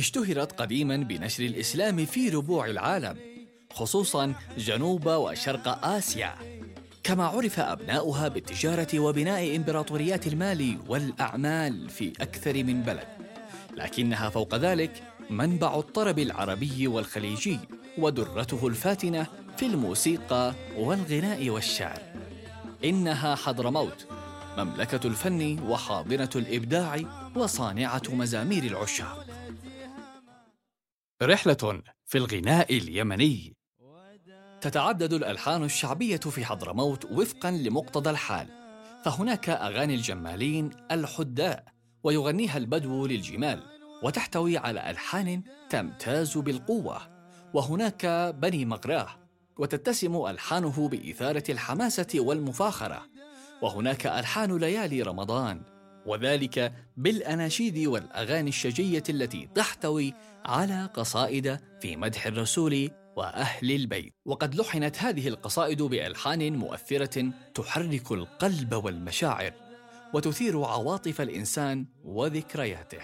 اشتهرت قديما بنشر الإسلام في ربوع العالم خصوصا جنوب وشرق آسيا. كما عرف أبناؤها بالتجارة وبناء إمبراطوريات المال والأعمال في أكثر من بلد. لكنها فوق ذلك منبع الطرب العربي والخليجي ودرته الفاتنة في الموسيقى والغناء والشعر. إنها حضرموت مملكة الفن وحاضنة الإبداع وصانعة مزامير العشاق. رحلة في الغناء اليمني. تتعدد الألحان الشعبية في حضرموت وفقاً لمقتضى الحال. فهناك أغاني الجمالين الحداء ويغنيها البدو للجمال وتحتوي على ألحان تمتاز بالقوة. وهناك بني مغراه وتتسم ألحانه بإثارة الحماسة والمفاخرة. وهناك ألحان ليالي رمضان وذلك بالأناشيد والأغاني الشجية التي تحتوي على قصائد في مدح الرسول وأهل البيت. وقد لحنت هذه القصائد بألحان مؤثرة تحرك القلب والمشاعر وتثير عواطف الإنسان وذكرياته.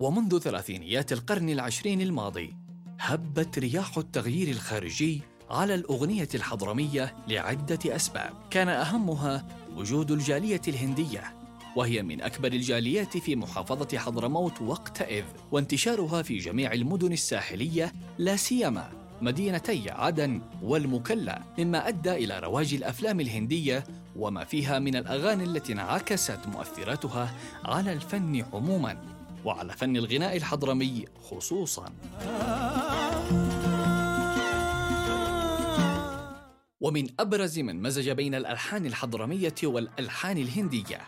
ومنذ ثلاثينيات القرن العشرين الماضي هبت رياح التغيير الخارجي على الأغنية الحضرمية لعدة أسباب. كان أهمها وجود الجالية الهندية وهي من أكبر الجاليات في محافظة حضرموت وقتئذ وانتشارها في جميع المدن الساحلية لا سيما مدينتي عدن والمكلا. مما أدى إلى رواج الأفلام الهندية وما فيها من الأغاني التي انعكست مؤثراتها على الفن عموما وعلى فن الغناء الحضرمي خصوصا. ومن أبرز من مزج بين الألحان الحضرمية والألحان الهندية.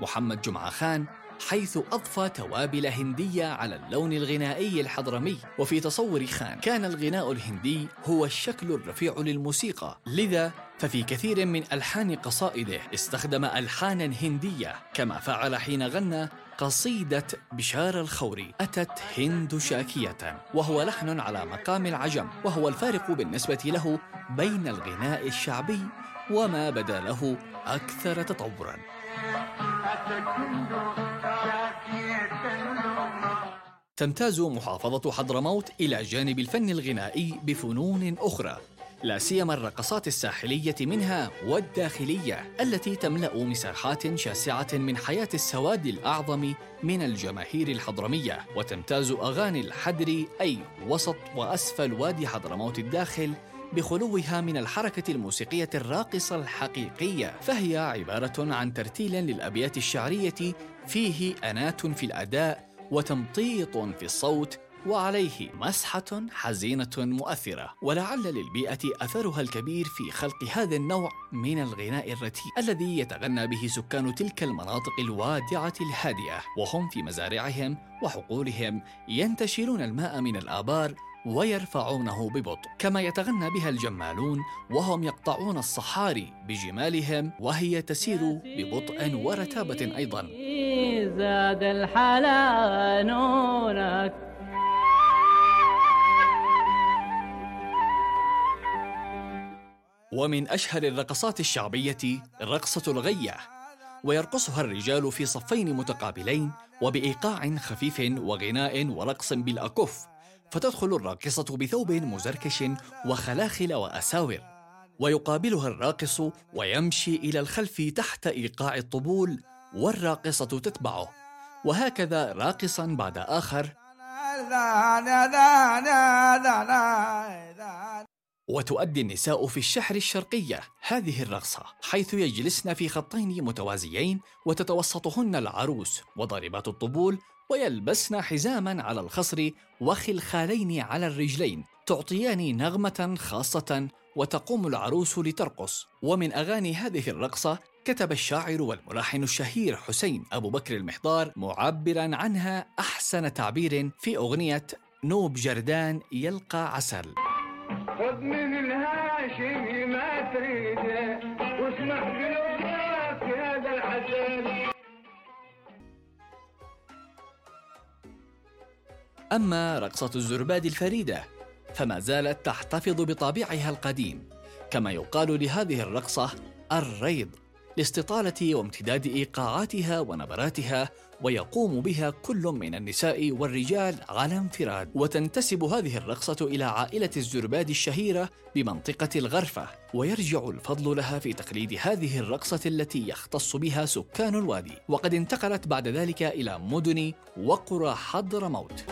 محمد جمعة خان حيث أضفى توابل هندية على اللون الغنائي الحضرمي. وفي تصور خان كان الغناء الهندي هو الشكل الرفيع للموسيقى. لذا ففي كثير من ألحان قصائده استخدم ألحانا هندية كما فعل حين غنى قصيدة بشار الخوري أتت هند شاكية وهو لحن على مقام العجم وهو الفارق بالنسبة له بين الغناء الشعبي وما بدا له أكثر تطورا. تمتاز محافظة حضرموت إلى جانب الفن الغنائي بفنون أخرى. لا سيما الرقصات الساحلية منها والداخلية التي تملأ مساحات شاسعة من حياة السواد الأعظم من الجماهير الحضرمية. وتمتاز أغاني الحدر أي وسط وأسفل وادي حضرموت الداخل بخلوها من الحركة الموسيقية الراقصة الحقيقية. فهي عبارة عن ترتيل للأبيات الشعرية فيه أنات في الأداء وتمطيط في الصوت وعليه مسحة حزينة مؤثرة ولعل للبيئة أثرها الكبير في خلق هذا النوع من الغناء الرتيب الذي يتغنى به سكان تلك المناطق الوادعة الهادئة وهم في مزارعهم وحقولهم ينتشرون الماء من الآبار ويرفعونه ببطء كما يتغنى بها الجمالون وهم يقطعون الصحاري بجمالهم وهي تسير ببطء ورتابة أيضا. زاد الحلانونك ومن أشهر الرقصات الشعبية رقصة الغية ويرقصها الرجال في صفين متقابلين وبإيقاع خفيف وغناء ورقص بالأكف فتدخل الراقصة بثوب مزركش وخلاخل وأساور ويقابلها الراقص ويمشي إلى الخلف تحت إيقاع الطبول والراقصة تتبعه وهكذا راقصا بعد آخر. وتؤدي النساء في الشحر الشرقية هذه الرقصة حيث يجلسن في خطين متوازيين وتتوسطهن العروس وضاربات الطبول ويلبسن حزاما على الخصر وخلخالين على الرجلين تعطيان نغمة خاصة وتقوم العروس لترقص. ومن أغاني هذه الرقصة كتب الشاعر والملحن الشهير حسين أبو بكر المحضار معبرا عنها أحسن تعبير في أغنية نوب جردان يلقى عسل. خذ من الهاشمي ما تريده واسمح قلوبك هذا الحسن. أما رقصة الزرباد الفريدة فما زالت تحتفظ بطابعها القديم كما يقال لهذه الرقصة الريض. لاستطالة وامتداد إيقاعاتها ونبراتها ويقوم بها كل من النساء والرجال على انفراد. وتنتسب هذه الرقصة إلى عائلة الزرباد الشهيرة بمنطقة الغرفة. ويرجع الفضل لها في تقليد هذه الرقصة التي يختص بها سكان الوادي. وقد انتقلت بعد ذلك إلى مدن وقرى حضرموت.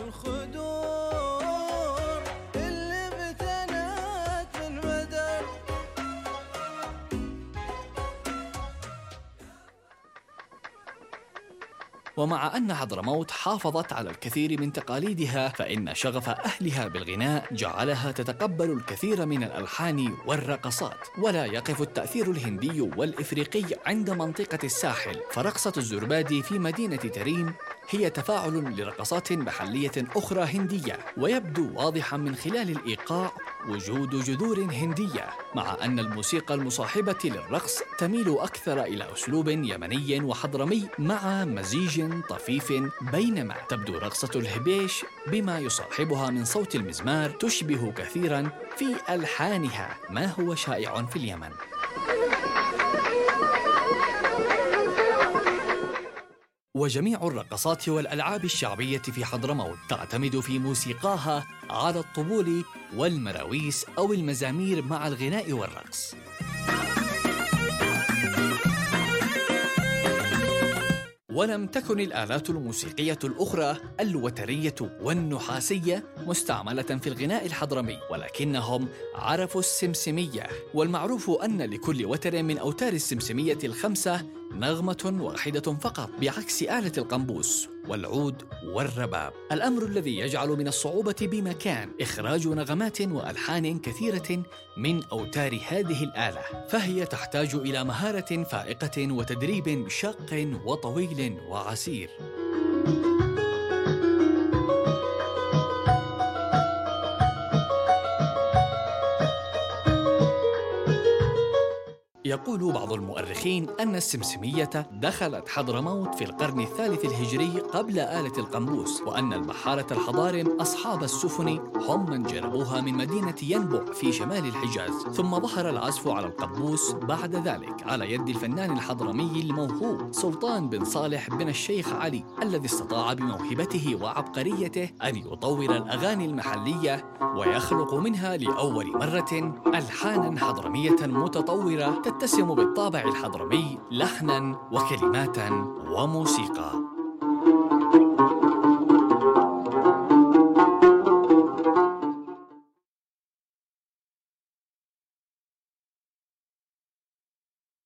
ومع أن حضرموت حافظت على الكثير من تقاليدها فإن شغف أهلها بالغناء جعلها تتقبل الكثير من الألحان والرقصات. ولا يقف التأثير الهندي والإفريقي عند منطقة الساحل. فرقصة الزربادي في مدينة تريم هي تفاعل لرقصات محلية أخرى هندية ويبدو واضحا من خلال الإيقاع وجود جذور هندية مع أن الموسيقى المصاحبة للرقص تميل أكثر إلى أسلوب يمني وحضرمي مع مزيج طفيف بينما تبدو رقصة الهبيش بما يصاحبها من صوت المزمار تشبه كثيرا في ألحانها. ما هو شائع في اليمن؟ وجميع الرقصات والألعاب الشعبية في حضرموت تعتمد في موسيقاها على الطبول والمراويس أو المزامير مع الغناء والرقص. ولم تكن الآلات الموسيقية الأخرى الوترية والنحاسية مستعملة في الغناء الحضرمي ولكنهم عرفوا السمسمية. والمعروف أن لكل وتر من أوتار السمسمية الخمسة نغمة واحدة فقط بعكس آلة القنبوس. والعود والرباب. الأمر الذي يجعل من الصعوبة بمكان إخراج نغمات وألحان كثيرة من أوتار هذه الآلة فهي تحتاج إلى مهارة فائقة وتدريب شاق وطويل وعسير. يقول بعض المؤرخين أن السمسمية دخلت حضرموت في القرن الثالث الهجري قبل آلة القنبوس وأن البحارة الحضارم أصحاب السفن هم من جربوها من مدينة ينبع في شمال الحجاز. ثم ظهر العزف على القنبوس بعد ذلك على يد الفنان الحضرمي الموهوب سلطان بن صالح بن الشيخ علي الذي استطاع بموهبته وعبقريته أن يطور الأغاني المحلية ويخلق منها لأول مرة ألحانا حضرمية متطورة يتسم بالطابع الحضرمي لحنا وكلمات وموسيقى.